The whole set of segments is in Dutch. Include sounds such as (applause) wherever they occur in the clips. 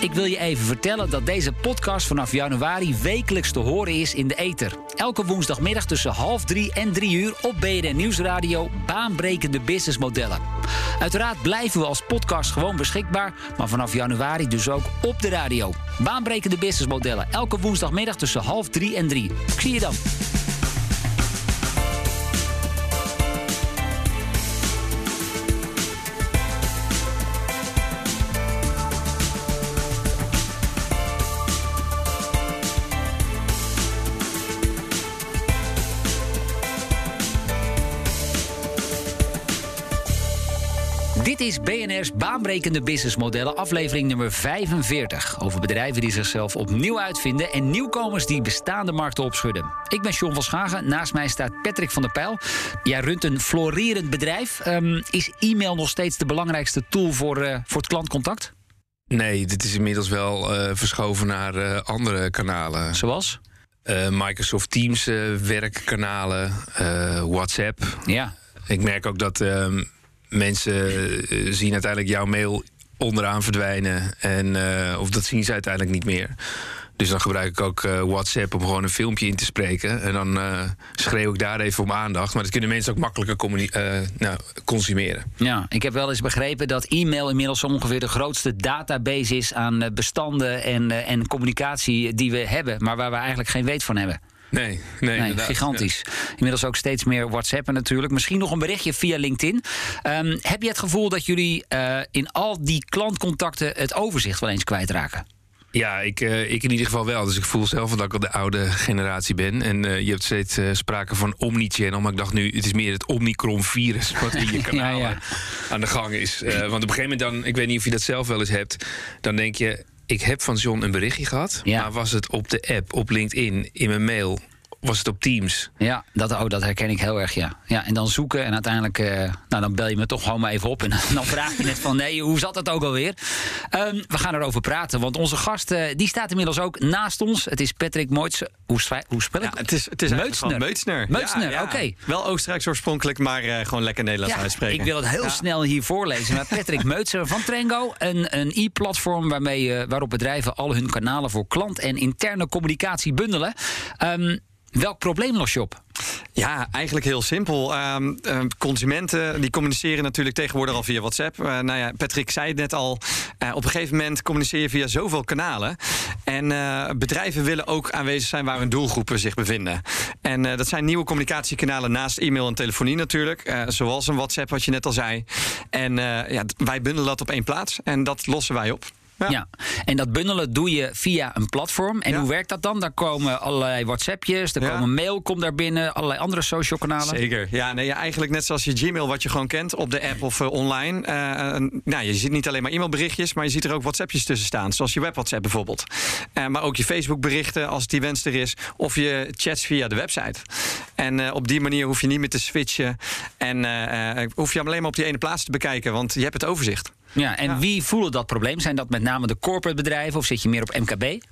Ik wil je even vertellen dat deze podcast vanaf januari wekelijks te horen is in de ether. Elke woensdagmiddag tussen half drie en drie uur op BNN Nieuwsradio baanbrekende businessmodellen. Uiteraard blijven we als podcast gewoon beschikbaar, maar vanaf januari dus ook op de radio. Baanbrekende businessmodellen, elke woensdagmiddag tussen half drie en drie. Ik zie je dan. Is BNR's baanbrekende businessmodellen, aflevering nummer 45. Over bedrijven die zichzelf opnieuw uitvinden en nieuwkomers die bestaande markten opschudden. Ik ben John van Schagen, naast mij staat Patrick van der Pijl. Jij runt een florerend bedrijf. Ehm, is e-mail nog steeds de belangrijkste tool voor, uh, voor het klantcontact? Nee, dit is inmiddels wel uh, verschoven naar uh, andere kanalen. Zoals? Microsoft Teams werkkanalen, WhatsApp. Ja. Ik merk ook dat ehm, mensen zien uiteindelijk jouw mail onderaan verdwijnen. En, uh, of dat zien ze uiteindelijk niet meer. Dus dan gebruik ik ook uh, WhatsApp om gewoon een filmpje in te spreken. En dan uh, schreeuw ik daar even om aandacht. Maar dat kunnen mensen ook makkelijker nou, consumeren. Ja, ik heb wel eens begrepen dat e-mail inmiddels ongeveer de grootste database is aan bestanden en, en communicatie die we hebben. Maar waar we eigenlijk geen weet van hebben. Nee, nee, nee gigantisch. Inmiddels ook steeds meer WhatsAppen natuurlijk. Misschien nog een berichtje via LinkedIn. Um, heb je het gevoel dat jullie uh, in al die klantcontacten het overzicht wel eens kwijtraken? Ja, ik, uh, ik in ieder geval wel. Dus ik voel zelf dat ik al de oude generatie ben. En uh, je hebt steeds uh, sprake van omnichannel. Maar ik dacht nu, het is meer het Omicron-virus... wat in je kanaal (laughs) ja, ja. aan de gang is. want op een gegeven moment dan... ik weet niet of je dat zelf wel eens hebt... dan denk je, ik heb van John een berichtje gehad. Ja. Maar was het op de app, op LinkedIn, in mijn mail? Was het op Teams? Ja, dat, oh, dat herken ik heel erg, ja. ja en dan zoeken en uiteindelijk... Uh, nou, dan bel je me toch gewoon maar even op. En dan vraag je net van, nee, hoe zat het ook alweer? Um, we gaan erover praten, want onze gast... Uh, die staat inmiddels ook naast ons. Het is Patrick Moitse. Hoe, hoe spel ik ja, het? Is, het is Meutsner. Meutsner. Meutsner, ja, oké. Okay. Wel Oostenrijks oorspronkelijk, maar uh, gewoon lekker Nederlands uitspreken. Ik wil het heel snel hier voorlezen. Maar Patrick (laughs) Meutzer van Trengo. Een, een e-platform waarmee, waarop bedrijven al hun kanalen... voor klant- en interne communicatie bundelen. Um, Welk probleem los je op? Ja, eigenlijk heel simpel. Uh, uh, consumenten die communiceren natuurlijk tegenwoordig al via WhatsApp. Uh, nou ja, Patrick zei het net al. Eh, op een gegeven moment communiceer je via zoveel kanalen. En bedrijven willen ook aanwezig zijn waar hun doelgroepen zich bevinden. En dat zijn nieuwe communicatiekanalen naast e-mail en telefonie natuurlijk. zoals een WhatsApp, wat je net al zei. En ja, wij bundelen dat op één plaats. En dat lossen wij op. Ja. ja. en dat bundelen doe je via een platform. En ja. hoe werkt dat dan? Daar komen allerlei WhatsAppjes, er ja. komen mail, komt daar binnen, allerlei andere social kanalen. Zeker. Ja, nee, eigenlijk net zoals je Gmail, wat je gewoon kent op de app of uh, online. Uh, nou, je ziet niet alleen maar e-mailberichtjes, maar je ziet er ook WhatsAppjes tussen staan, zoals je web WhatsApp bijvoorbeeld. Uh, maar ook je Facebook berichten als die wens er is, of je chats via de website. En op die manier hoef je niet meer te switchen en hoef je hem alleen maar op die ene plaats te bekijken, want je hebt het overzicht. Ja, en ja. wie voelen dat probleem? Zijn dat met name de corporate bedrijven of zit je meer op MKB?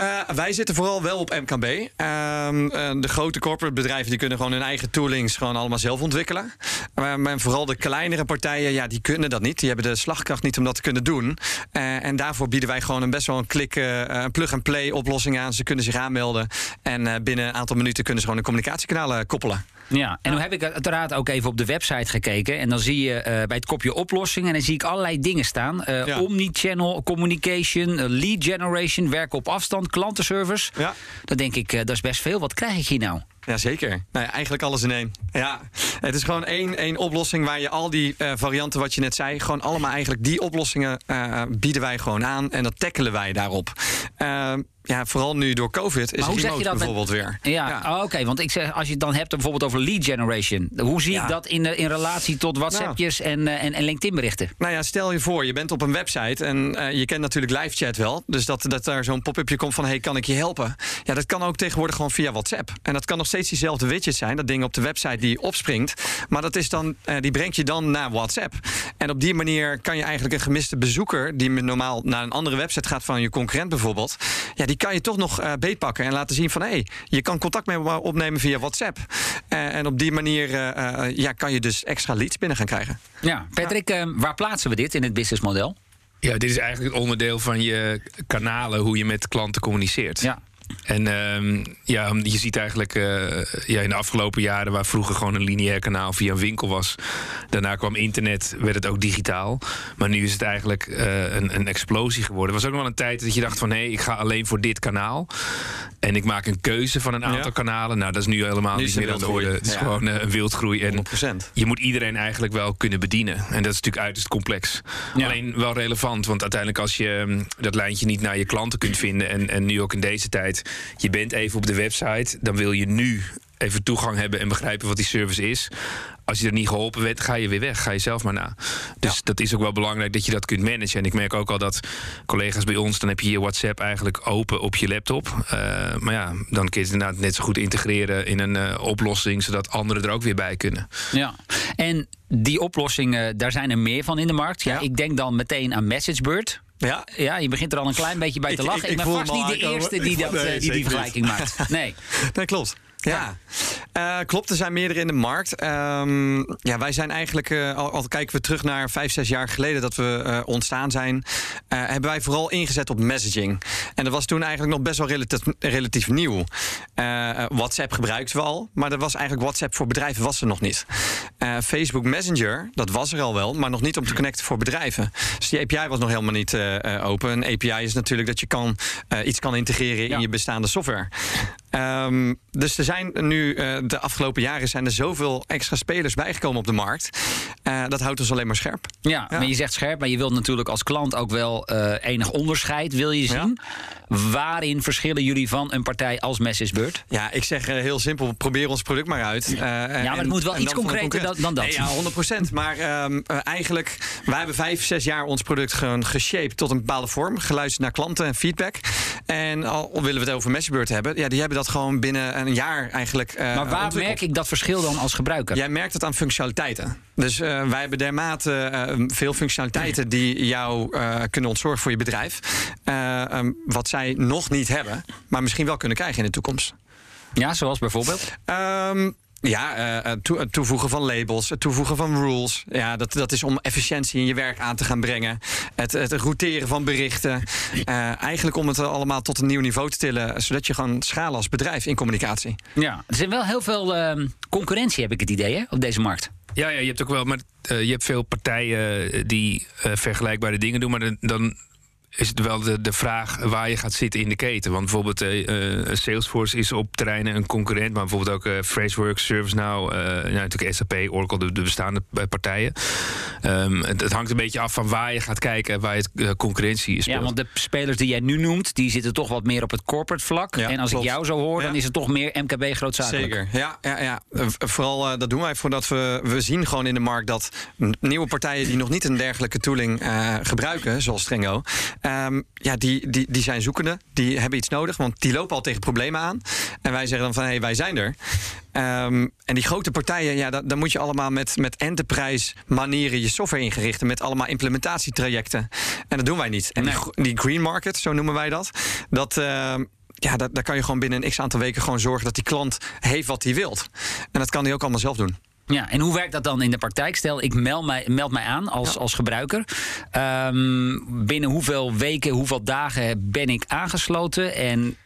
Uh, wij zitten vooral wel op MKB. Uh, uh, de grote corporate bedrijven die kunnen gewoon hun eigen toolings gewoon allemaal zelf ontwikkelen. Maar vooral de kleinere partijen, ja, die kunnen dat niet. Die hebben de slagkracht niet om dat te kunnen doen. Eh, en daarvoor bieden wij gewoon een best wel een klik, een plug-and-play oplossing aan. Ze kunnen zich aanmelden en binnen een aantal minuten kunnen ze gewoon een communicatiekanaal koppelen. Ja, en nu heb ik uiteraard ook even op de website gekeken. En dan zie je uh, bij het kopje oplossingen. En dan zie ik allerlei dingen staan. Uh, ja. Omnichannel communication, uh, lead generation, werken op afstand, klantenservice. Ja. Dan denk ik, dat is best veel. Wat krijg ik hier nou? Ja, zeker. Nou ja, eigenlijk alles in één. Ja, het is gewoon één, één oplossing waar je al die uh, varianten wat je net zei, gewoon allemaal eigenlijk die oplossingen uh, bieden wij gewoon aan en dat tackelen wij daarop. Uh, ja, vooral nu door COVID is hoe zeg je dat bijvoorbeeld met... weer. Ja, ja. Oh, oké. Okay. Want ik zeg, als je het dan hebt bijvoorbeeld over lead generation. Hoe zie ja. ik dat in, in relatie tot WhatsAppjes nou. en, en, en LinkedIn-berichten? Nou ja, stel je voor, je bent op een website en uh, je kent natuurlijk live chat wel. Dus dat, dat daar zo'n pop-upje komt van, hey, kan ik je helpen? Ja, dat kan ook tegenwoordig gewoon via WhatsApp. En dat kan nog steeds diezelfde widget zijn. Dat ding op de website die opspringt. Maar dat is dan, uh, die brengt je dan naar WhatsApp. En op die manier kan je eigenlijk een gemiste bezoeker... die normaal naar een andere website gaat van je concurrent bijvoorbeeld... ja, die kan je toch nog uh, beetpakken en laten zien van... hé, hey, je kan contact met me opnemen via WhatsApp. Uh, en op die manier ja, kan je dus extra leads binnen gaan krijgen. Ja, Patrick, ja. waar plaatsen we dit in het businessmodel? Ja, dit is eigenlijk het onderdeel van je kanalen, hoe je met klanten communiceert. Ja. En uh, ja, je ziet eigenlijk uh, ja, in de afgelopen jaren, waar vroeger gewoon een lineair kanaal via een winkel was. Daarna kwam internet, werd het ook digitaal. Maar nu is het eigenlijk uh, een, een, explosie geworden. Er was ook nog wel een tijd dat je dacht van hé, hey, ik ga alleen voor dit kanaal. En ik maak een keuze van een aantal ja. kanalen. Nou, dat is nu helemaal nu niet meer aan het. Het is ja. gewoon uh, een wildgroei. En 100%. je moet iedereen eigenlijk wel kunnen bedienen. En dat is natuurlijk uiterst complex. Ja. Alleen wel relevant, want uiteindelijk als je um, dat lijntje niet naar je klanten kunt vinden. En, en nu ook in deze tijd je bent even op de website, dan wil je nu even toegang hebben en begrijpen wat die service is. Als je er niet geholpen werd, ga je weer weg. Ga je zelf maar na. Dus ja. dat is ook wel belangrijk dat je dat kunt managen. En ik merk ook al dat collega's bij ons, dan heb je je WhatsApp eigenlijk open op je laptop. Uh, maar ja, dan kun je het inderdaad net zo goed integreren in een uh, oplossing, zodat anderen er ook weer bij kunnen. Ja, en die oplossingen, daar zijn er meer van in de markt. Ja, ja. ik denk dan meteen aan MessageBird. Ja. ja, je begint er al een klein beetje bij te (laughs) lachen. Ik, ik, ik ben vast niet de eerste die, dat, nee, die, die vergelijking maakt. Nee. (laughs) nee, klopt. Ja, uh, klopt. Er zijn meerdere in de markt. Um, ja, wij zijn eigenlijk, uh, al, al, kijken we terug naar vijf, zes jaar geleden dat we uh, ontstaan zijn, hebben wij vooral ingezet op messaging. En dat was toen eigenlijk nog best wel relatief, relatief nieuw. WhatsApp gebruikten we al, maar dat was eigenlijk WhatsApp voor bedrijven was er nog niet. Facebook Messenger, dat was er al wel, maar nog niet om te connecten voor bedrijven. Dus die API was nog helemaal niet open. Een API is natuurlijk dat je kan, iets kan integreren ja. in je bestaande software. Um, dus er zijn nu uh, de afgelopen jaren zijn er zoveel extra spelers bijgekomen op de markt. Uh, dat houdt ons alleen maar scherp. Ja, ja, maar je zegt scherp, maar je wilt natuurlijk als klant ook wel uh, enig onderscheid wil je zien. Ja. Waarin verschillen jullie van een partij als MessageBird? Ja, ik zeg heel simpel, probeer ons product maar uit. ja, maar het en, moet wel iets concreter dan, dan, dat. Nee, ja, 100% Maar um, eigenlijk, wij hebben vijf, zes jaar ons product gewoon geshaped tot een bepaalde vorm. Geluisterd naar klanten en feedback. En al willen we het over MessageBird hebben, ja, die hebben dat gewoon binnen een jaar eigenlijk. Uh, maar waar merk ik dat verschil dan als gebruiker? Jij merkt het aan functionaliteiten. Dus uh, wij hebben dermate uh, veel functionaliteiten die jou kunnen ontzorgen voor je bedrijf. Um, wat zij nog niet hebben, maar misschien wel kunnen krijgen in de toekomst. Ja, zoals bijvoorbeeld? Um, ja, uh, toevoegen van labels, het toevoegen van rules. Ja, dat, dat is om efficiëntie in je werk aan te gaan brengen. Het, het routeren van berichten. Uh, eigenlijk om het allemaal tot een nieuw niveau te tillen, zodat je gewoon schalen als bedrijf in communicatie. Ja, er zijn wel heel veel uh, concurrentie, heb ik het idee, hè, op deze markt. Ja, ja, je hebt ook wel, maar uh, je hebt veel partijen die uh, vergelijkbare dingen doen, maar dan, dan is het wel de, de vraag waar je gaat zitten in de keten. Want bijvoorbeeld uh, Salesforce is op terreinen een concurrent, maar bijvoorbeeld ook uh, Phraseworks, ServiceNow, uh, ja, natuurlijk SAP, Oracle, de, de bestaande partijen. Um, het, het, hangt een beetje af van waar je gaat kijken, waar het concurrentie is. Ja, want de spelers die jij nu noemt, die zitten toch wat meer op het corporate vlak. Ja, en als klopt. ik jou zo hoor, ja. dan is het toch meer MKB grootzakelijk. Zeker, ja, ja, ja. vooral dat doen wij voordat we, we zien gewoon in de markt dat nieuwe partijen die nog niet een dergelijke tooling gebruiken, zoals Strengo, Um, ja, die, die, die zijn zoekende. Die hebben iets nodig, want die lopen al tegen problemen aan. En wij zeggen dan van, hé, hey, wij zijn er. Um, en die grote partijen, ja, dan moet je allemaal met, met enterprise manieren je software ingerichten. Met allemaal implementatietrajecten. En dat doen wij niet. En nee. die, die green market, zo noemen wij dat. Dat... Uh, ja, daar, daar kan je gewoon binnen een x aantal weken gewoon zorgen dat die klant heeft wat hij wilt. En dat kan hij ook allemaal zelf doen. Ja, en hoe werkt dat dan in de praktijk? Stel, ik meld mij, meld mij aan als, ja. als gebruiker. Um, binnen hoeveel weken, hoeveel dagen ben ik aangesloten? En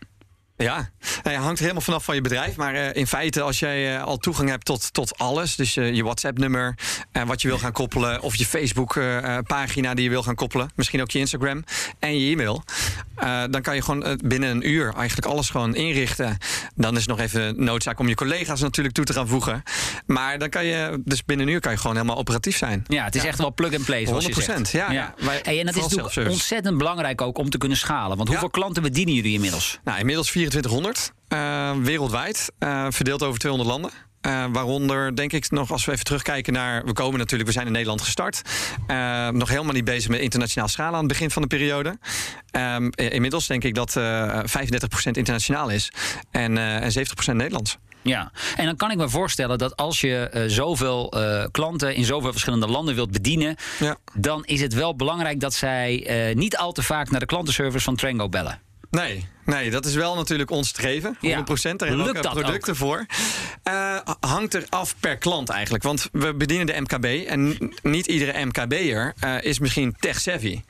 ja, nou, hangt helemaal vanaf van je bedrijf. Maar uh, in feite, als jij uh, al toegang hebt tot, tot alles, dus uh, je WhatsApp-nummer en wat je wil gaan koppelen, of je Facebook-pagina die je wil gaan koppelen, misschien ook je Instagram en je e-mail, dan kan je gewoon binnen een uur eigenlijk alles gewoon inrichten. Dan is het nog even noodzaak om je collega's natuurlijk toe te gaan voegen. Maar dan kan je, dus binnen een uur kan je gewoon helemaal operatief zijn. Ja, het is ja. echt wel plug-and-play, zoals 100%, je zegt. ja. ja. Wij, hey, en dat is natuurlijk ontzettend belangrijk ook om te kunnen schalen. Want hoeveel klanten bedienen jullie inmiddels? Nou, inmiddels 2400 uh, wereldwijd, uh, verdeeld over 200 landen. Uh, waaronder denk ik nog, als we even terugkijken naar. We komen natuurlijk, we zijn in Nederland gestart. Uh, nog helemaal niet bezig met internationaal schalen aan het begin van de periode. Um, inmiddels denk ik dat uh, 35% internationaal is en, en 70% Nederlands. Ja, en dan kan ik me voorstellen dat als je uh, zoveel uh, klanten in zoveel verschillende landen wilt bedienen, ja. dan is het wel belangrijk dat zij uh, niet al te vaak naar de klantenservice van Trango bellen. Nee, nee, dat is wel natuurlijk ons streven. 100%. Ja. Daar hebben we ook producten ook? voor. Uh, hangt er af per klant eigenlijk. Want we bedienen de MKB. En niet iedere MKB'er uh, is misschien tech-savvy.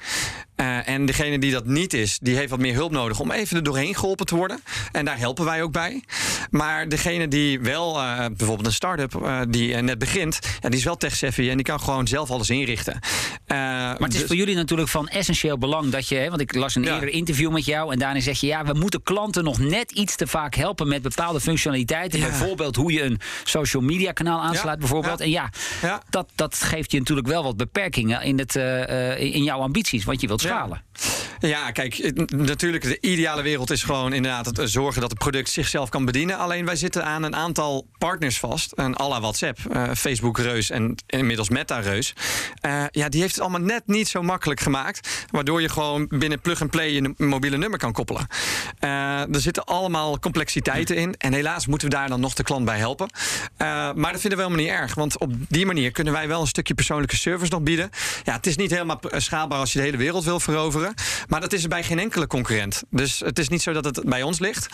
Uh, en degene die dat niet is, die heeft wat meer hulp nodig om even er doorheen geholpen te worden. En daar helpen wij ook bij. Maar degene die wel, uh, bijvoorbeeld een start-up uh, die net begint, ja, die is wel tech-savvy en die kan gewoon zelf alles inrichten. maar het is dus... voor jullie natuurlijk van essentieel belang dat je, want ik las een eerder interview met jou en daarin zeg je, ja, we moeten klanten nog net iets te vaak helpen met bepaalde functionaliteiten. Ja. Bijvoorbeeld hoe je een social media kanaal aansluit, bijvoorbeeld. En ja, Dat, dat geeft je natuurlijk wel wat beperkingen in, het, in jouw ambities, want je wilt schalen. Ja, kijk, natuurlijk, de ideale wereld is gewoon inderdaad het zorgen dat het product zichzelf kan bedienen. Alleen wij zitten aan een aantal partners vast. En à la WhatsApp, uh, Facebook Reus en inmiddels Meta Reus. Uh, ja, die heeft het allemaal net niet zo makkelijk gemaakt. Waardoor je gewoon binnen plug-and-play je mobiele nummer kan koppelen. Uh, er zitten allemaal complexiteiten in. En helaas moeten we daar dan nog de klant bij helpen. maar dat vinden we helemaal niet erg. Want op die manier kunnen wij wel een stukje persoonlijke service nog bieden. Ja, het is niet helemaal schaalbaar als je de hele wereld wil veroveren. Maar dat is bij geen enkele concurrent. Dus het is niet zo dat het bij ons ligt.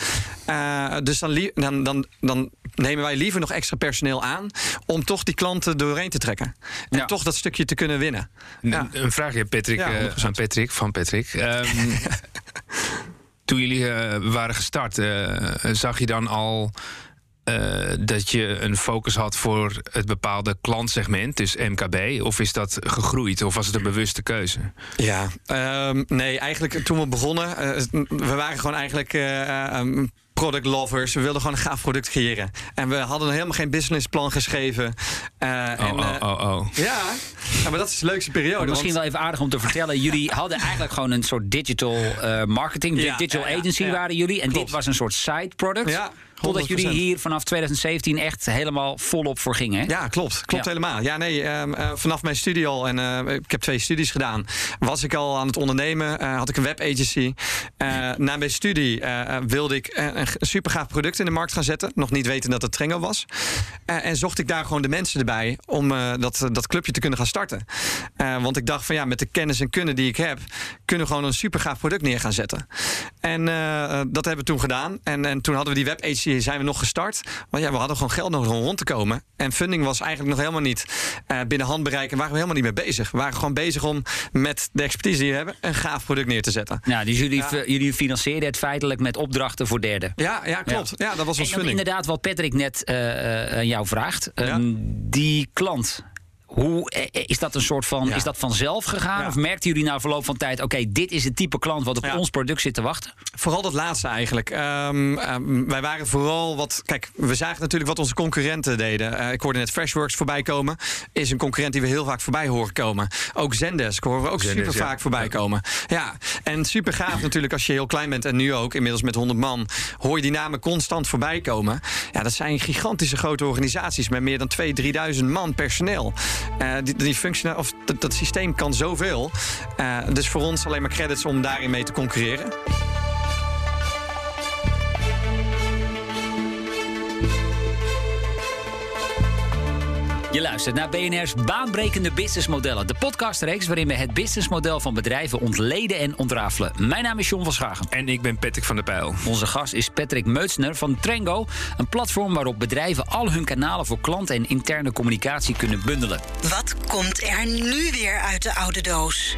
Uh, dus dan, dan, dan, dan, nemen wij liever nog extra personeel aan om toch die klanten doorheen te trekken. En toch dat stukje te kunnen winnen. Ja. Een vraagje, Patrick, ja, aan Patrick van Patrick. Um, (laughs) toen jullie uh, waren gestart, zag je dan al uh, dat je een focus had voor het bepaalde klantsegment, dus MKB? Of is dat gegroeid? Of was het een bewuste keuze? Ja, um, nee, eigenlijk toen we begonnen, we waren gewoon eigenlijk um, product lovers. We wilden gewoon een gaaf product creëren. En we hadden helemaal geen businessplan geschreven. Uh, oh, en, uh, oh, oh, oh. Ja, maar dat is de leukste periode. Misschien wel even aardig om te vertellen. Jullie (laughs) hadden eigenlijk gewoon een soort digital uh, marketing, ja, digital ja, agency ja, waren jullie. En Klopt. dit was een soort side product. Ja. Totdat jullie hier vanaf 2017 echt helemaal volop voor gingen. Hè? Ja, klopt. Klopt ja. helemaal. Ja, nee, uh, vanaf mijn studie al, en uh, ik heb twee studies gedaan, was ik al aan het ondernemen. Uh, had ik een webagency. na mijn studie wilde ik een super gaaf product in de markt gaan zetten. Nog niet weten dat het Trengo was. en zocht ik daar gewoon de mensen erbij om dat, dat clubje te kunnen gaan starten. want ik dacht van ja, met de kennis en kunnen die ik heb, kunnen we gewoon een super gaaf product neer gaan zetten. En dat hebben we toen gedaan. En, en toen hadden we die webagency zijn we nog gestart. Maar ja, we hadden gewoon geld nodig om rond te komen. En funding was eigenlijk nog helemaal niet uh, binnen handbereik. En waren we helemaal niet mee bezig. We waren gewoon bezig om met de expertise die we hebben... een gaaf product neer te zetten. Ja, dus jullie, ja. jullie financeren het feitelijk met opdrachten voor derden. Ja, ja klopt. Ja. dat was ons funding. inderdaad wat Patrick net uh, jou vraagt. Um, die klant hoe eh, is dat een soort van ja. is dat vanzelf gegaan? Ja. Of merkten jullie na verloop van tijd, oké, okay, dit is het type klant wat op ja. ons product zit te wachten? Vooral dat laatste eigenlijk. Um, um, wij waren vooral wat. Kijk, we zagen natuurlijk wat onze concurrenten deden. Uh, ik hoorde net Freshworks voorbij komen. Is een concurrent die we heel vaak voorbij horen komen. Ook Zendesk horen we ook Zendesk, super vaak voorbij komen. Ja, en super gaaf natuurlijk als je heel klein bent en nu ook inmiddels met 100 man. Hoor je die namen constant voorbij komen. Ja, dat zijn gigantische grote organisaties met meer dan 2.000, 3.000 man personeel. Uh, die, die of dat, dat, systeem kan zoveel. Uh, dus voor ons alleen maar credits om daarin mee te concurreren. Je luistert naar BNR's Baanbrekende Businessmodellen. De podcastreeks waarin we het businessmodel van bedrijven ontleden en ontrafelen. Mijn naam is John van Schagen. En ik ben Patrick van der Pijl. Onze gast is Patrick Meutsner van Trengo. Een platform waarop bedrijven al hun kanalen voor klanten en interne communicatie kunnen bundelen. Wat komt er nu weer uit de oude doos?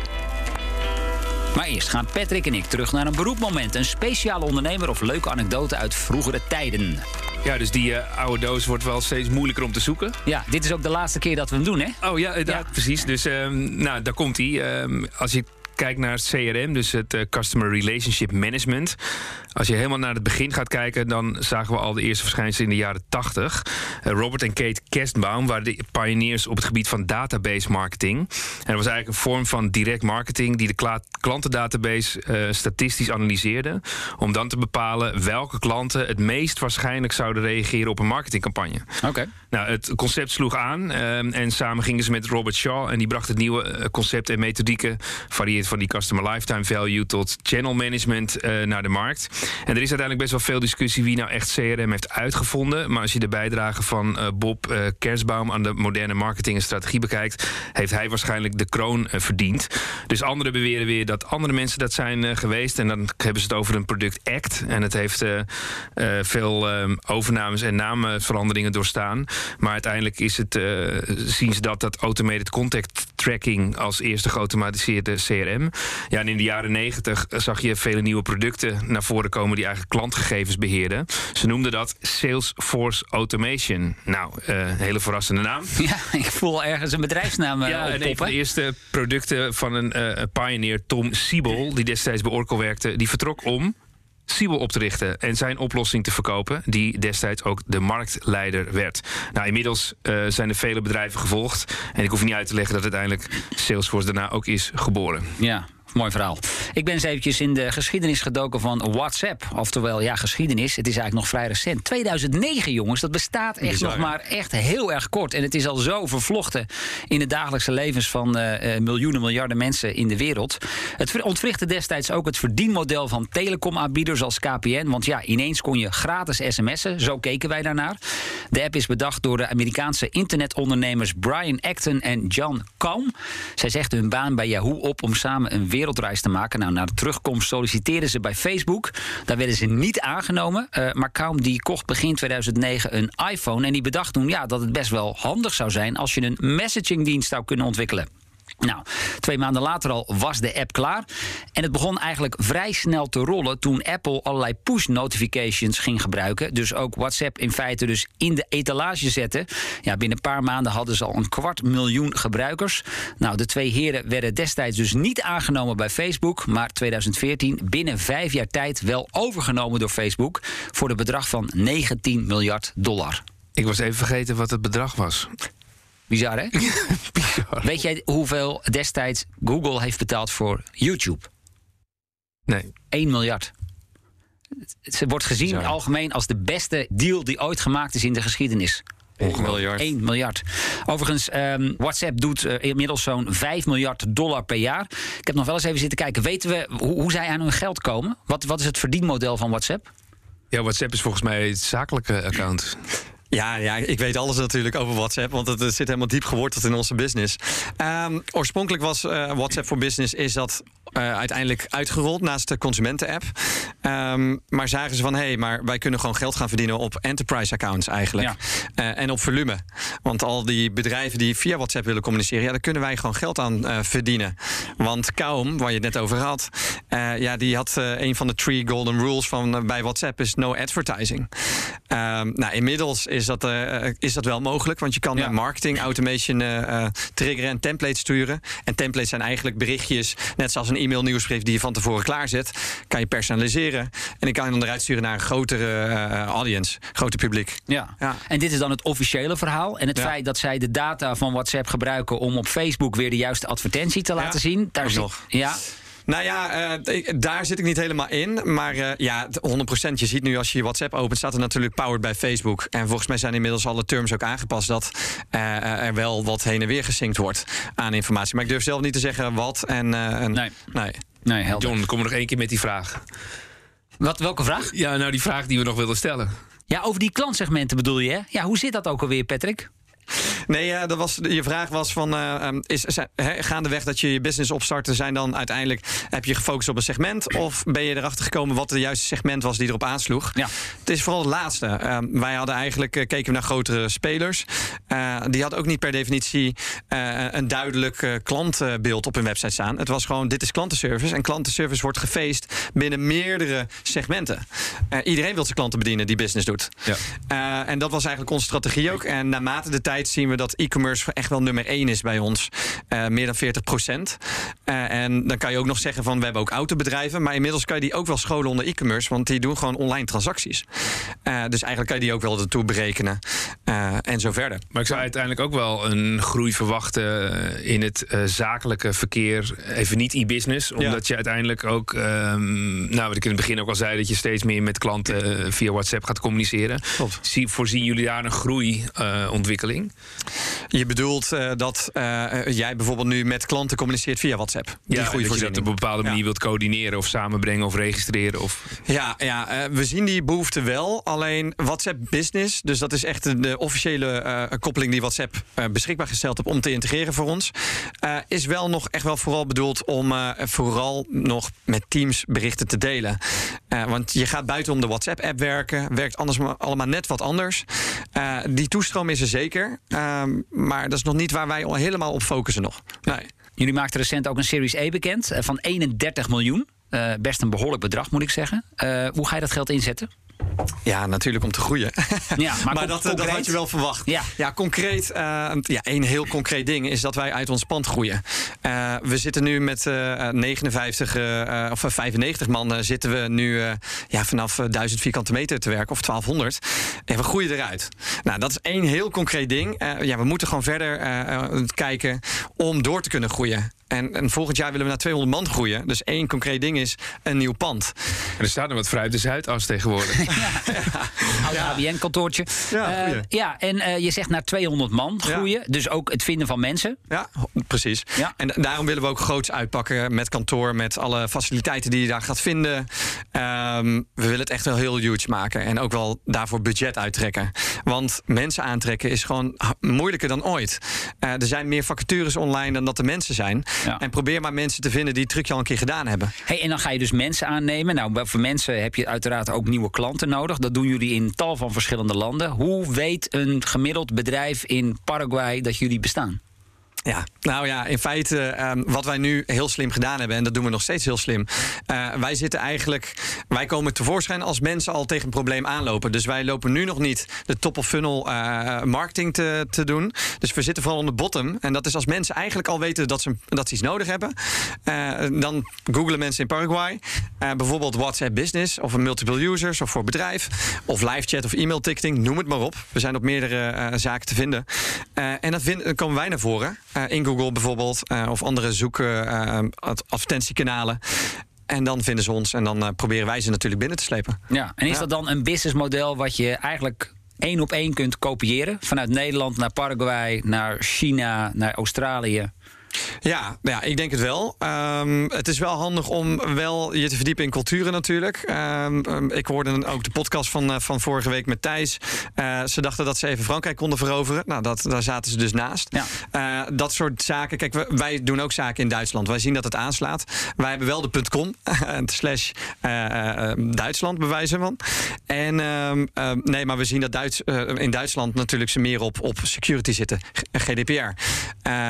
Maar eerst gaan Patrick en ik terug naar een beroepmoment. Een speciale ondernemer of leuke anekdote uit vroegere tijden. Ja, dus die uh, oude doos wordt wel steeds moeilijker om te zoeken. Ja, dit is ook de laatste keer dat we hem doen, hè? Oh ja, ja. precies. Dus um, nou, daar komt hij. Um, als je kijkt naar het CRM, dus het uh, Customer Relationship Management. Als je helemaal naar het begin gaat kijken, dan zagen we al de eerste verschijnselen in de jaren 80. Uh, Robert en Kate Kerstbaum waren de pioneers op het gebied van database marketing. En dat was eigenlijk een vorm van direct marketing die de klantendatabase uh, statistisch analyseerde. Om dan te bepalen welke klanten het meest waarschijnlijk zouden reageren op een marketingcampagne. Oké. Nou, het concept sloeg aan en samen gingen ze met Robert Shaw en die bracht het nieuwe concept en methodieken varieert van die customer lifetime value tot channel management uh, naar de markt. En er is uiteindelijk best wel veel discussie wie nou echt CRM heeft uitgevonden. Maar als je de bijdrage van uh, Bob uh, Kersbaum aan de moderne marketing en strategie bekijkt, heeft hij waarschijnlijk de kroon verdiend. Dus anderen beweren weer dat andere mensen dat zijn geweest. En dan hebben ze het over een product Act. En het heeft veel overnames en naamveranderingen doorstaan. Maar uiteindelijk is het, zien ze dat dat automated contact tracking als eerste geautomatiseerde CRM CRM. Ja, en in de jaren 90 zag je vele nieuwe producten naar voren komen die eigenlijk klantgegevens beheerden. Ze noemden dat Salesforce Automation. Nou, uh, een hele verrassende naam. (laughs) Ja, ik voel ergens een bedrijfsnaam. Uh, ja, en een van de eerste producten van een uh, pioneer, Tom Siebel, die destijds bij Oracle werkte, die vertrok om Siebel op te richten en zijn oplossing te verkopen, die destijds ook de marktleider werd. Nou, inmiddels uh, zijn er vele bedrijven gevolgd. En ik hoef niet uit te leggen dat uiteindelijk Salesforce daarna ook is geboren. Ja, Mooi verhaal. Ik ben eens eventjes in de geschiedenis gedoken van WhatsApp. Oftewel, ja, geschiedenis. Het is eigenlijk nog vrij recent. 2009, jongens. Dat bestaat echt nog maar echt heel erg kort. En het is al zo vervlochten in de dagelijkse levens van uh, miljoenen, miljarden mensen in de wereld. Het ontwrichtte destijds ook het verdienmodel van telecomaanbieders als KPN. Want ja, ineens kon je gratis sms'en. Zo keken wij daarnaar. De app is bedacht door de Amerikaanse internetondernemers Brian Acton en John Calm. Zij zegden hun baan bij Yahoo op om samen een wereld wereldreis te maken. Nou, na de terugkomst solliciteerden ze bij Facebook. Daar werden ze niet aangenomen. Uh, maar Kaum die kocht begin 2009 een iPhone. En die bedacht toen ja, dat het best wel handig zou zijn als je een messagingdienst zou kunnen ontwikkelen. Nou, twee maanden later al was de app klaar. En het begon eigenlijk vrij snel te rollen toen Apple allerlei push notifications ging gebruiken. Dus ook WhatsApp in feite dus in de etalage zette. Ja, binnen een paar maanden hadden ze al een kwart miljoen gebruikers. Nou, de twee heren werden destijds dus niet aangenomen bij Facebook. Maar 2014 binnen vijf jaar tijd wel overgenomen door Facebook. Voor de bedrag van 19 miljard dollar. Ik was even vergeten wat het bedrag was. Bizar, hè? (laughs) Bizar. Weet jij hoeveel destijds Google heeft betaald voor YouTube? Nee. 1 miljard. Ze wordt gezien Bizar. algemeen als de beste deal die ooit gemaakt is in de geschiedenis. 1 miljard. 1 miljard. Overigens, um, WhatsApp doet uh, inmiddels zo'n 5 miljard dollar per jaar. Ik heb nog wel eens even zitten kijken. Weten we hoe, hoe zij aan hun geld komen? Wat, wat is het verdienmodel van WhatsApp? Ja, WhatsApp is volgens mij het zakelijke account. Ja, ja, ik weet alles natuurlijk over WhatsApp, want het, zit helemaal diep geworteld in onze business. Um, oorspronkelijk was uh, WhatsApp voor Business is dat uh, uiteindelijk uitgerold naast de consumenten-app. Um, maar zagen ze van, hé, hey, maar wij kunnen gewoon geld gaan verdienen op enterprise-accounts eigenlijk. Ja. Uh, en op volume. Want al die bedrijven die via WhatsApp willen communiceren, ja, daar kunnen wij gewoon geld aan verdienen. Want Kaum, waar je het net over had, ja, die had een van de three golden rules van bij WhatsApp is no advertising. Um, nou, inmiddels is dat, is dat wel mogelijk, want je kan ja. marketing automation triggeren en templates sturen. En templates zijn eigenlijk berichtjes, net zoals een e-mail nieuwsbrief die je van tevoren klaarzet, kan je personaliseren. En ik kan je dan eruit sturen naar een grotere audience, groter publiek. Ja. ja. En dit is dan het officiële verhaal. En het ja. feit dat zij de data van WhatsApp gebruiken om op Facebook weer de juiste advertentie te laten zien. Daar zit, nog. Ja. Nou ja, uh, daar zit ik niet helemaal in. Maar uh, ja, 100%. Je ziet nu als je je WhatsApp opent, staat er natuurlijk powered bij Facebook. En volgens mij zijn inmiddels alle terms ook aangepast dat uh, er wel wat heen en weer gesinkt wordt aan informatie. Maar ik durf zelf niet te zeggen wat. En, en nee. nee. nee helder. John, kom er nog één keer met die vraag. Wat, welke vraag? Ja, nou die vraag die we nog wilden stellen. Ja, over die klantsegmenten bedoel je, hè? Ja, hoe zit dat ook alweer, Patrick? Nee, uh, dat was, je vraag was van uh, is, zijn, he, gaandeweg dat je je business opstartte, zijn dan uiteindelijk heb je gefocust op een segment of ben je erachter gekomen wat de juiste segment was die erop aansloeg? Ja. Het is vooral het laatste. Uh, wij hadden eigenlijk uh, keken we naar grotere spelers. die hadden ook niet per definitie een duidelijk klantbeeld op hun website staan. Het was gewoon dit is klantenservice en klantenservice wordt gefeest binnen meerdere segmenten. iedereen wil zijn klanten bedienen die business doet. Ja. en dat was eigenlijk onze strategie ook. En naarmate de tijd zien we dat e-commerce echt wel nummer 1 is bij ons. Uh, meer dan 40 procent. Uh, en dan kan je ook nog zeggen van we hebben ook autobedrijven. Maar inmiddels kan je die ook wel scholen onder e-commerce. Want die doen gewoon online transacties. Uh, dus eigenlijk kan je die ook wel ertoe berekenen. en zo verder. Maar ik zou uiteindelijk ook wel een groei verwachten in het zakelijke verkeer. Even niet e-business. Omdat ja. je uiteindelijk ook, um, nou wat ik in het begin ook al zei, dat je steeds meer met klanten via WhatsApp gaat communiceren. Zie, voorzien jullie daar een groeiontwikkeling? Je bedoelt uh, dat uh, jij bijvoorbeeld nu met klanten communiceert via WhatsApp. Die ja, dat je dat op een bepaalde manier ja. wilt coördineren of samenbrengen of registreren. Of... Ja, ja we zien die behoefte wel. Alleen WhatsApp Business, dus dat is echt de officiële koppeling die WhatsApp beschikbaar gesteld heeft om te integreren voor ons, is wel nog echt wel vooral bedoeld om vooral nog met teams berichten te delen. want je gaat buiten om de WhatsApp-app werken, werkt anders allemaal net wat anders. die toestroom is er zeker. Ehm, maar dat is nog niet waar wij helemaal op focussen nog. Nee. Jullie maakten recent ook een Series E bekend eh, van 31 miljoen. Uh, best een behoorlijk bedrag, moet ik zeggen. Uh, hoe ga je dat geld inzetten? Ja, natuurlijk om te groeien. Ja, maar, (laughs) maar dat, dat, had je wel verwacht. Ja, ja concreet. Uh, ja, één heel concreet ding is dat wij uit ons pand groeien. Uh, we zitten nu met uh, 59 of 95 man zitten we nu ja, vanaf 1000 vierkante meter te werken of 1200. En we groeien eruit. Nou, dat is één heel concreet ding. ja, we moeten gewoon verder kijken om door te kunnen groeien. En, en, volgend jaar willen we naar 200 man groeien. Dus één concreet ding is een nieuw pand. En er staat er wat fruit de Zuidas tegenwoordig. (laughs) ja, ja. ABN-kantoortje. Ja, uh, ja, en uh, je zegt naar 200 man groeien. Dus ook het vinden van mensen. Ja, precies. Ja. En daarom willen we ook groots uitpakken met kantoor, met alle faciliteiten die je daar gaat vinden. Um, we willen het echt wel heel huge maken. En ook wel daarvoor budget uittrekken. Want mensen aantrekken is gewoon moeilijker dan ooit. Uh, er zijn meer vacatures online dan dat er mensen zijn. Ja. En probeer maar mensen te vinden die het trucje al een keer gedaan hebben. Hey, en dan ga je dus mensen aannemen. Nou, voor mensen heb je uiteraard ook nieuwe klanten nodig. Dat doen jullie in tal van verschillende landen. Hoe weet een gemiddeld bedrijf in Paraguay dat jullie bestaan? Ja, nou ja, in feite um, wat wij nu heel slim gedaan hebben, en dat doen we nog steeds heel slim. Uh, wij zitten eigenlijk, wij komen tevoorschijn als mensen al tegen een probleem aanlopen. Dus wij lopen nu nog niet de top of funnel uh, marketing te, te doen. Dus we zitten vooral on de bottom. En dat is als mensen eigenlijk al weten dat ze, dat iets nodig hebben. Uh, dan googelen mensen in Paraguay. bijvoorbeeld WhatsApp Business of een multiple users of voor bedrijf. Of live chat of e-mail ticketing, noem het maar op. We zijn op meerdere zaken te vinden. en dan, vind, dan komen wij naar voren. Uh, in Google bijvoorbeeld, uh, of andere zoeken uh, advertentiekanalen. En dan vinden ze ons en dan proberen wij ze natuurlijk binnen te slepen. Ja, en is ja. dat dan een businessmodel wat je eigenlijk één op één kunt kopiëren? Vanuit Nederland naar Paraguay, naar China, naar Australië? Ja, ja, ik denk het wel. Um, het is wel handig om wel je te verdiepen in culturen natuurlijk. Um, ik hoorde ook de podcast van, uh, van vorige week met Thijs. Uh, ze dachten dat ze even Frankrijk konden veroveren. Nou, dat, daar zaten ze dus naast. Ja. Uh, dat soort zaken. Kijk, we, wij doen ook zaken in Duitsland. Wij zien dat het aanslaat. Wij hebben wel de .com (laughs) slash Duitsland bewijzen van. En um, nee, maar we zien dat Duits, in Duitsland natuurlijk ze meer op, op security zitten. GDPR.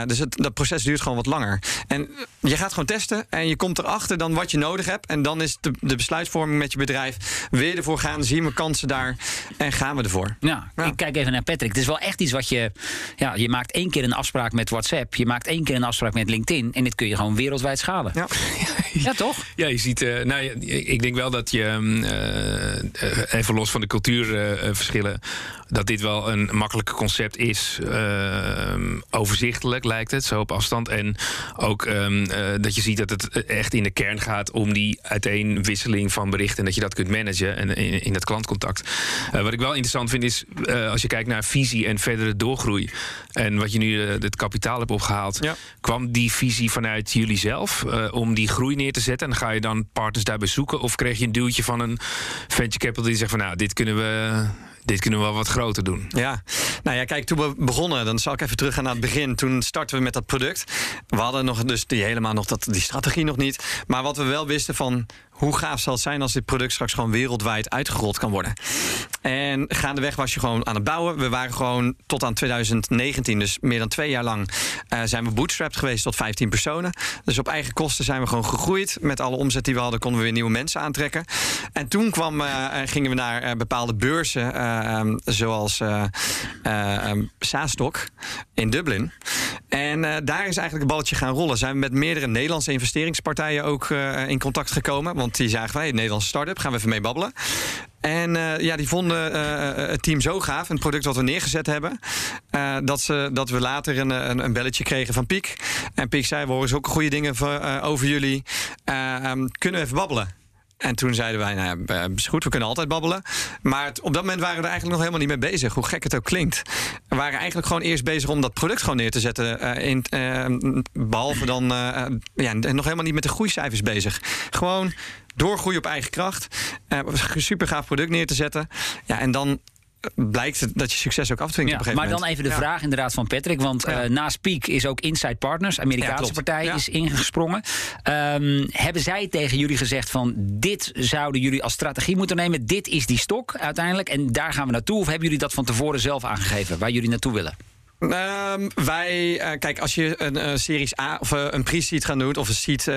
dus het, dat proces duurt duurt gewoon wat langer. En je gaat gewoon testen en je komt erachter dan wat je nodig hebt. En dan is de, de besluitvorming met je bedrijf. Je ervoor gaan? Zien we kansen daar? En gaan we ervoor? Ja, ja, ik kijk even naar Patrick. Het is wel echt iets wat je... Ja, je maakt één keer een afspraak met WhatsApp. Je maakt één keer een afspraak met LinkedIn. En dit kun je gewoon wereldwijd schalen. Ja, (laughs) ja toch? Ja, je ziet... Uh, nou, ik denk wel dat je... Uh, even los van de cultuurverschillen... dat dit wel een makkelijker concept is. overzichtelijk lijkt het, zo op afstand en ook um, uh, dat je ziet dat het echt in de kern gaat om die uiteenwisseling van berichten. En dat je dat kunt managen en in, in dat klantcontact. Uh, wat ik wel interessant vind is, uh, als je kijkt naar visie en verdere doorgroei. En wat je nu het kapitaal hebt opgehaald. Ja. Kwam die visie vanuit jullie zelf om die groei neer te zetten? En ga je dan partners daarbij zoeken? Of kreeg je een duwtje van een venture capital die zegt van nou, dit kunnen we dit kunnen we wel wat groter doen. Ja, nou ja, kijk, toen we begonnen, dan zal ik even teruggaan naar het begin. Toen startten we met dat product. We hadden nog dus die helemaal nog dat, die strategie nog niet. Maar wat we wel wisten van hoe gaaf zal het zijn als dit product straks gewoon wereldwijd uitgerold kan worden. En gaandeweg was je gewoon aan het bouwen. We waren gewoon tot aan 2019, dus meer dan twee jaar lang, uh, zijn we bootstrapped geweest tot 15 personen. Dus op eigen kosten zijn we gewoon gegroeid. Met alle omzet die we hadden, konden we weer nieuwe mensen aantrekken. En toen kwam, uh, gingen we naar bepaalde beurzen, um, zoals um, Saastok in Dublin. En daar is eigenlijk het balletje gaan rollen. Zijn we met meerdere Nederlandse investeringspartijen ook in contact gekomen. Want die zagen wij, Nederlandse start-up, gaan we even mee babbelen. En uh, ja, die vonden uh, het team zo gaaf, een product wat we neergezet hebben, dat, ze, dat we later een, een, een, belletje kregen van Piek. En Piek zei, we horen zulke goede dingen over jullie. Um, kunnen we even babbelen? En toen zeiden wij, nou ja, is goed, we kunnen altijd babbelen. Maar op dat moment waren we eigenlijk nog helemaal niet mee bezig. Hoe gek het ook klinkt. We waren eigenlijk gewoon eerst bezig om dat product gewoon neer te zetten. Uh, in, uh, behalve dan uh, ja, nog helemaal niet met de groeicijfers bezig. Gewoon doorgroeien op eigen kracht. super gaaf product neer te zetten. Ja, en dan blijkt dat je succes ook afdwingt ja, op een gegeven maar moment. dan even de Ja. vraag inderdaad van Patrick. Want Ja. eh, naast Peak is ook Inside Partners, Amerikaanse partij, is ingesprongen. Ehm, hebben zij tegen jullie gezegd van dit zouden jullie als strategie moeten nemen? Dit is die stok uiteindelijk en daar gaan we naartoe? Of hebben jullie dat van tevoren zelf aangegeven waar jullie naartoe willen? Um, wij, uh, kijk, als je een uh, Series A of uh, een pre-seed gaat doen, of een seed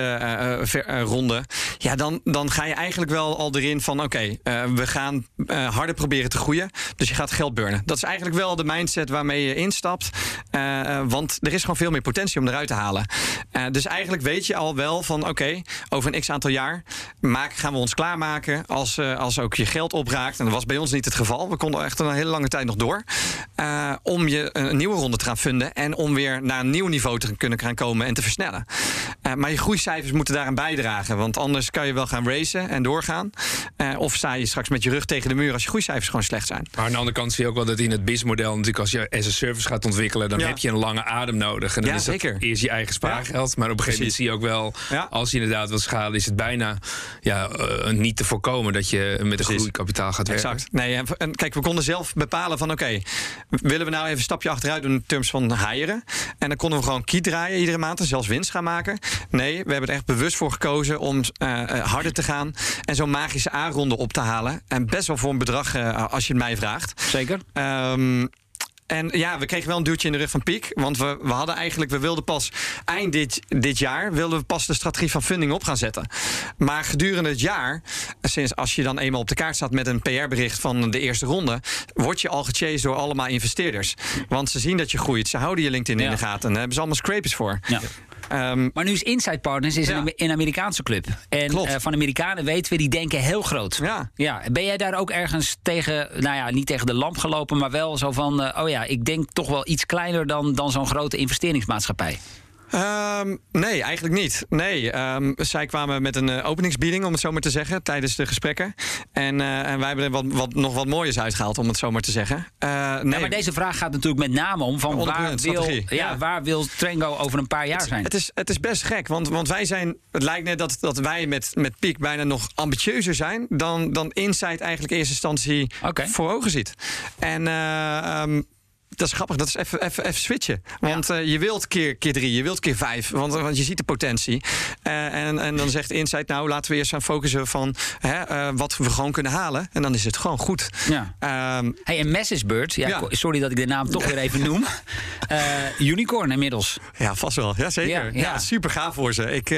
ronde, ja, dan, dan ga je eigenlijk wel al erin van: oké, we gaan harder proberen te groeien. Dus je gaat geld burnen. Dat is eigenlijk wel de mindset waarmee je instapt. want er is gewoon veel meer potentie om eruit te halen. dus eigenlijk weet je al wel van: oké, over een x aantal jaar maak, gaan we ons klaarmaken als, als ook je geld opraakt. En dat was bij ons niet het geval. We konden echt een hele lange tijd nog door. om je een nieuwe ronde te gaan vinden. En om weer naar een nieuw niveau te kunnen gaan komen en te versnellen. Uh, maar je groeicijfers moeten daaraan bijdragen. Want anders kan je wel gaan racen en doorgaan. Uh, of sta je straks met je rug tegen de muur als je groeicijfers gewoon slecht zijn. Maar aan de andere kant zie je ook wel dat in het BIS-model... natuurlijk als je as a service gaat ontwikkelen... dan ja. heb je een lange adem nodig. En dan ja, is zeker. eerst je eigen spaargeld. Maar op een gegeven moment zie je ook wel... als je inderdaad wil schalen... is het bijna ja, uh, niet te voorkomen... dat je met een groeikapitaal gaat werken. Exact. Nee, en, kijk, we konden zelf bepalen van... oké, willen we nou even een stapje achteruit doen terms van hiren. En dan konden we gewoon kiet draaien iedere maand en zelfs winst gaan maken. Nee, we hebben er echt bewust voor gekozen om uh, harder te gaan en zo'n magische A-ronde op te halen. En best wel voor een bedrag uh, als je het mij vraagt. Zeker. Um, en ja, we kregen wel een duwtje in de rug van Piek. Want we, we hadden eigenlijk, we wilden pas eind dit, dit jaar, wilden we pas de strategie van funding op gaan zetten. Maar gedurende het jaar, sinds als je dan eenmaal op de kaart staat met een PR-bericht van de eerste ronde, word je al gechased door allemaal investeerders. Want ze zien dat je groeit, ze houden je LinkedIn ja. in de gaten en daar hebben ze allemaal scrapers voor. Ja. Um, maar nu is Inside Partners is ja. een, een, Amerikaanse club. En uh, van Amerikanen weten we, die denken heel groot. Ja. Ja. Ben jij daar ook ergens tegen, nou ja, niet tegen de lamp gelopen, maar wel zo van, uh, oh ja, ik denk toch wel iets kleiner dan, dan zo'n grote investeringsmaatschappij? Um, nee, eigenlijk niet. Nee, um, zij kwamen met een uh, openingsbieding, om het zo maar te zeggen, tijdens de gesprekken. En, uh, en wij hebben er wat, wat, nog wat moois uitgehaald, om het zo maar te zeggen. Uh, nee. ja, maar deze vraag gaat natuurlijk met name om van waar wil, ja, ja, waar wil Trengo over een paar jaar het, zijn? Het is, het is best gek, want, want wij zijn, het lijkt net dat, dat wij met, met Piek bijna nog ambitieuzer zijn dan, dan Insight eigenlijk in eerste instantie okay. voor ogen ziet. En um, dat is grappig, dat is even, switchen. Want ja. uh, je wilt keer, keer drie, je wilt keer vijf, want, want je ziet de potentie. Uh, en, en dan zegt Insight, nou laten we eerst gaan focussen van hè, uh, wat we gewoon kunnen halen. En dan is het gewoon goed. Ja. Um, hey, en MessageBird, ja, ja, sorry dat ik de naam toch weer even noem. (laughs) unicorn inmiddels. Ja, vast wel. Ja, zeker. Ja, ja. super gaaf voor ze. Ik,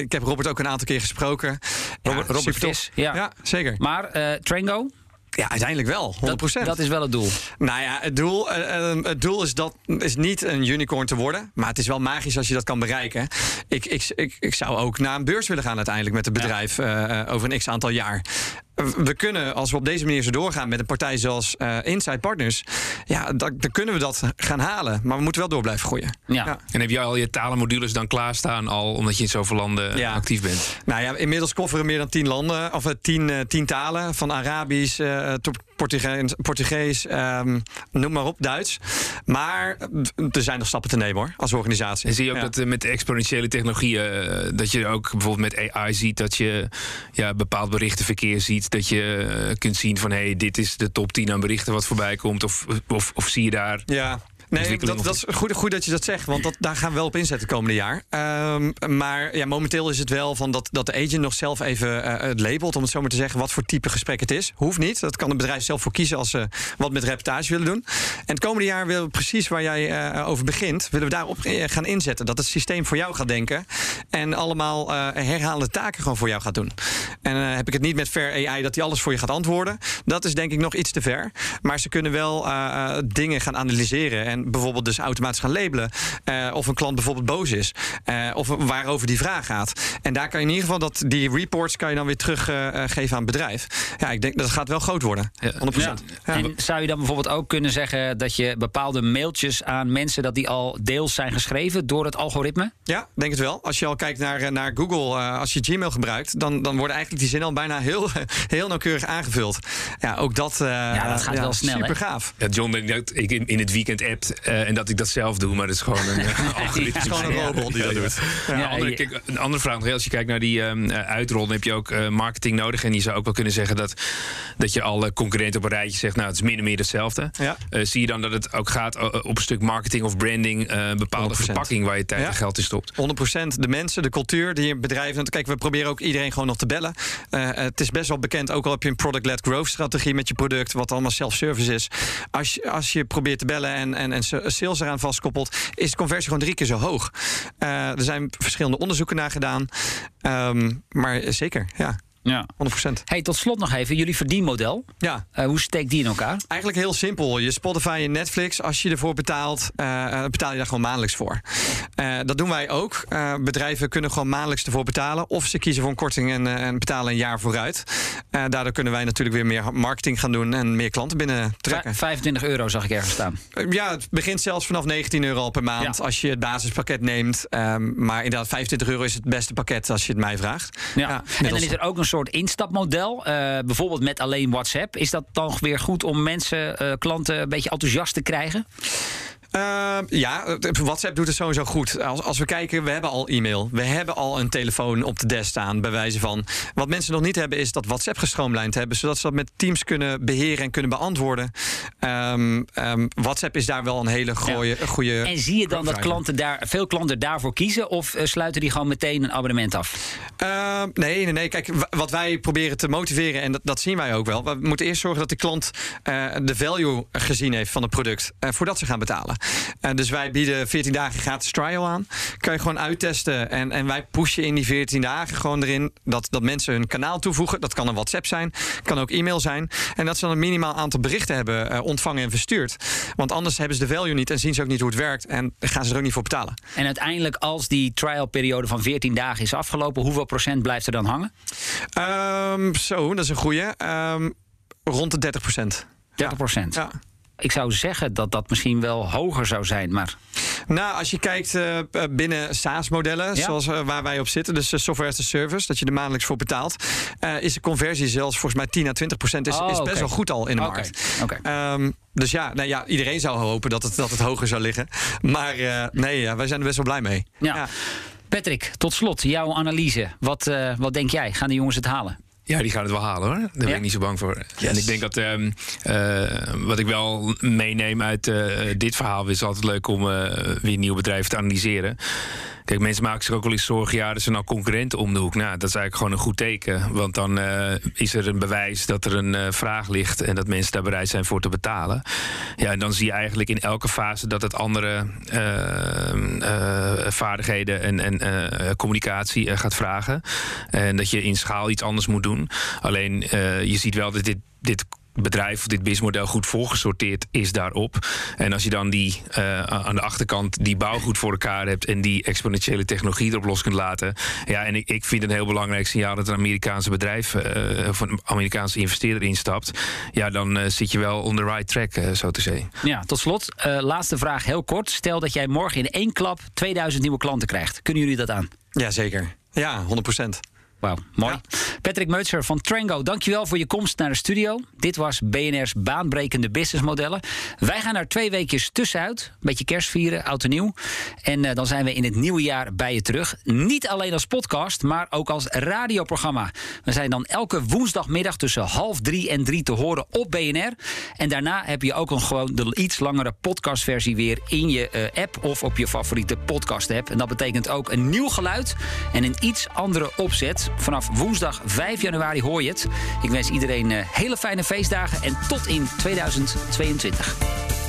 ik heb Robert ook een aantal keer gesproken. Robert, Robert Vis, ja, zeker. Maar Trango? Ja, uiteindelijk wel, 100%. Dat, dat, is wel het doel. Nou ja, het doel, uh, het doel is, dat, is niet een unicorn te worden. Maar het is wel magisch als je dat kan bereiken. Ik, ik, ik, ik zou ook naar een beurs willen gaan uiteindelijk met het bedrijf ja. uh, over een x aantal jaar we kunnen, als we op deze manier zo doorgaan met een partij zoals uh, Inside Partners, ja, dan, dan, kunnen we dat gaan halen. Maar we moeten wel door blijven groeien. Ja. ja. En heb jij al je talenmodules dan klaarstaan, al omdat je in zoveel landen ja. actief bent? Nou ja, inmiddels kofferen meer dan tien landen, of tien, uh, tien talen, van Arabisch uh, tot Portugees, Portugees um, noem maar op, Duits. Maar er zijn nog stappen te nemen hoor, als organisatie. En zie je ook ja. dat met exponentiële technologieën, dat je ook bijvoorbeeld met AI ziet dat je ja, bepaald berichtenverkeer ziet dat je uh, kunt zien van... hé, hey, dit is de top 10 aan berichten wat voorbij komt? Of, of, of zie je daar... Ja. Nee, dat, dat, is goed, goed dat je dat zegt, want dat, daar gaan we wel op inzetten komende jaar. Um, maar ja, momenteel is het wel van dat, dat de agent nog zelf even uh, het labelt, om het zo maar te zeggen, wat voor type gesprek het is. Hoeft niet. Dat kan het bedrijf zelf voor kiezen als ze wat met reportage willen doen. En het komende jaar willen we precies waar jij uh, over begint, willen we daarop gaan inzetten. Dat het systeem voor jou gaat denken en allemaal uh, herhalende taken gewoon voor jou gaat doen. En heb ik het niet met Fair AI dat die alles voor je gaat antwoorden. Dat is denk ik nog iets te ver. Maar ze kunnen wel dingen gaan analyseren. En en bijvoorbeeld dus automatisch gaan labelen. Uh, of een klant bijvoorbeeld boos is. Uh, of waarover die vraag gaat. En daar kan je in ieder geval dat die reports kan je dan weer teruggeven uh, aan het bedrijf. Ja, ik denk dat gaat wel groot worden. 100%. Ja. Ja. En zou je dan bijvoorbeeld ook kunnen zeggen dat je bepaalde mailtjes aan mensen dat die al deels zijn geschreven door het algoritme? Ja, denk het wel. Als je al kijkt naar, naar Google, als je Gmail gebruikt, dan, dan worden eigenlijk die zinnen al bijna heel, (laughs) heel nauwkeurig aangevuld. Ja, ook dat, ja, dat gaat wel snel. Super gaaf. Ja, John, ik in, in het weekend app uh, en dat ik dat zelf doe, maar dat is gewoon een (laughs) uh, algoritme. Het is gewoon een robot die dat doet. Ja, andere, kijk, een andere vraag nog. Als je kijkt naar die um, uitrollen, heb je ook uh, marketing nodig. En je zou ook wel kunnen zeggen dat, dat je alle concurrenten op een rijtje zegt... nou, het is min of meer hetzelfde. Ja. zie je dan dat het ook gaat op een stuk marketing of branding... een bepaalde 100%. verpakking waar je tijd en geld in stopt? 100% De mensen, de cultuur, die bedrijven... Kijk, we proberen ook iedereen gewoon nog te bellen. het is best wel bekend, ook al heb je een product-led growth strategie met je product, wat allemaal self-service is. Als je, als je probeert te bellen en, en, en sales eraan vastkoppelt, is de conversie gewoon drie keer zo hoog. er zijn verschillende onderzoeken naar gedaan. Ehm, maar zeker, ja. Ja. 100%. Hey, tot slot nog even, jullie verdienmodel. Ja. Uh, hoe steekt die in elkaar? Eigenlijk heel simpel. Je Spotify en Netflix, als je ervoor betaalt, uh, betaal je daar gewoon maandelijks voor. Uh, dat doen wij ook. bedrijven kunnen gewoon maandelijks ervoor betalen. Of ze kiezen voor een korting en, en betalen een jaar vooruit. daardoor kunnen wij natuurlijk weer meer marketing gaan doen en meer klanten binnen trekken. 25 euro zag ik ergens staan. ja, het begint zelfs vanaf 19 euro per maand als je het basispakket neemt. Um, maar inderdaad, 25 euro is het beste pakket als je het mij vraagt. Ja. ja en dan is er ook een soort instapmodel. Uh, bijvoorbeeld met alleen WhatsApp. Is dat dan weer goed om mensen, uh, klanten, een beetje enthousiast te krijgen? Uh, ja, WhatsApp doet het sowieso goed. Als, als we kijken, we hebben al e-mail. We hebben al een telefoon op de desk staan, bij wijze van. Wat mensen nog niet hebben, is dat WhatsApp gestroomlijnd hebben. Zodat ze dat met Teams kunnen beheren en kunnen beantwoorden. Um, um, WhatsApp is daar wel een hele goede. Ja. goede en zie je dan dat klanten daar, veel klanten daarvoor kiezen? Of uh, sluiten die gewoon meteen een abonnement af? Uh, nee, nee, nee. Kijk, wat wij proberen te motiveren, en dat, dat zien wij ook wel. We moeten eerst zorgen dat de klant uh, de value gezien heeft van het product. Uh, voordat ze gaan betalen. Uh, dus wij bieden 14 dagen gratis trial aan. Kan je gewoon uittesten. En, en wij pushen in die 14 dagen gewoon erin dat, dat mensen hun kanaal toevoegen. Dat kan een WhatsApp zijn, kan ook e-mail zijn. En dat ze dan een minimaal aantal berichten hebben uh, ontvangen en verstuurd. Want anders hebben ze de value niet en zien ze ook niet hoe het werkt. En gaan ze er ook niet voor betalen. En uiteindelijk, als die trialperiode van 14 dagen is afgelopen, hoeveel procent blijft er dan hangen? Um, zo, dat is een goede. Um, rond de 30 procent. 30 procent? Ja. Ik zou zeggen dat dat misschien wel hoger zou zijn, maar... Nou, als je kijkt uh, binnen SaaS-modellen, ja? zoals uh, waar wij op zitten, dus software as a service, dat je er maandelijks voor betaalt, uh, is de conversie zelfs volgens mij 10 à 20 procent. Is, oh, is best okay. wel goed al in de okay. markt. Okay. Um, dus ja, nou ja, iedereen zou hopen dat het, dat het hoger zou liggen. Maar nee, ja, wij zijn er best wel blij mee. Ja. ja. Patrick, tot slot, jouw analyse. Wat, wat denk jij? Gaan de jongens het halen? Ja, die gaan het wel halen hoor. Daar ben ik niet zo bang voor. Yes. En ik denk dat ehm, eh, wat ik wel meeneem uit eh, dit verhaal is altijd leuk om eh, weer nieuwe bedrijven te analyseren. Kijk, mensen maken zich ook wel eens zorgen. Ja, er zijn al concurrenten om de hoek. Nou, dat is eigenlijk gewoon een goed teken. Want dan uh, is er een bewijs dat er een uh, vraag ligt en dat mensen daar bereid zijn voor te betalen. Ja, en dan zie je eigenlijk in elke fase dat het andere uh, vaardigheden en, en communicatie gaat vragen. En dat je in schaal iets anders moet doen. Alleen je ziet wel dat dit, dit bedrijf of dit businessmodel goed voorgesorteerd is daarop. En als je dan die uh, aan de achterkant die bouw goed voor elkaar hebt en die exponentiële technologie erop los kunt laten. Ja, en ik, ik vind het een heel belangrijk signaal dat een Amerikaanse bedrijf uh, of een Amerikaanse investeerder instapt. Ja, dan uh, zit je wel on the right track, zo te zeggen. Ja, tot slot, laatste vraag heel kort. Stel dat jij morgen in één klap 2000 nieuwe klanten krijgt. Kunnen jullie dat aan? Jazeker. Ja, 100 procent. Wauw, mooi. Ja. Patrick Meutzer van Trango, dankjewel voor je komst naar de studio. Dit was BNR's baanbrekende businessmodellen. Wij gaan er twee weekjes tussenuit. Een beetje kerst vieren, oud en nieuw. En uh, dan zijn we in het nieuwe jaar bij je terug. Niet alleen als podcast, maar ook als radioprogramma. We zijn dan elke woensdagmiddag tussen half drie en drie te horen op BNR. En daarna heb je ook een gewoon de iets langere podcastversie weer in je uh, app of op je favoriete podcast app. En dat betekent ook een nieuw geluid en een iets andere opzet. Vanaf woensdag 5 januari hoor je het. Ik wens iedereen hele fijne feestdagen en tot in 2022.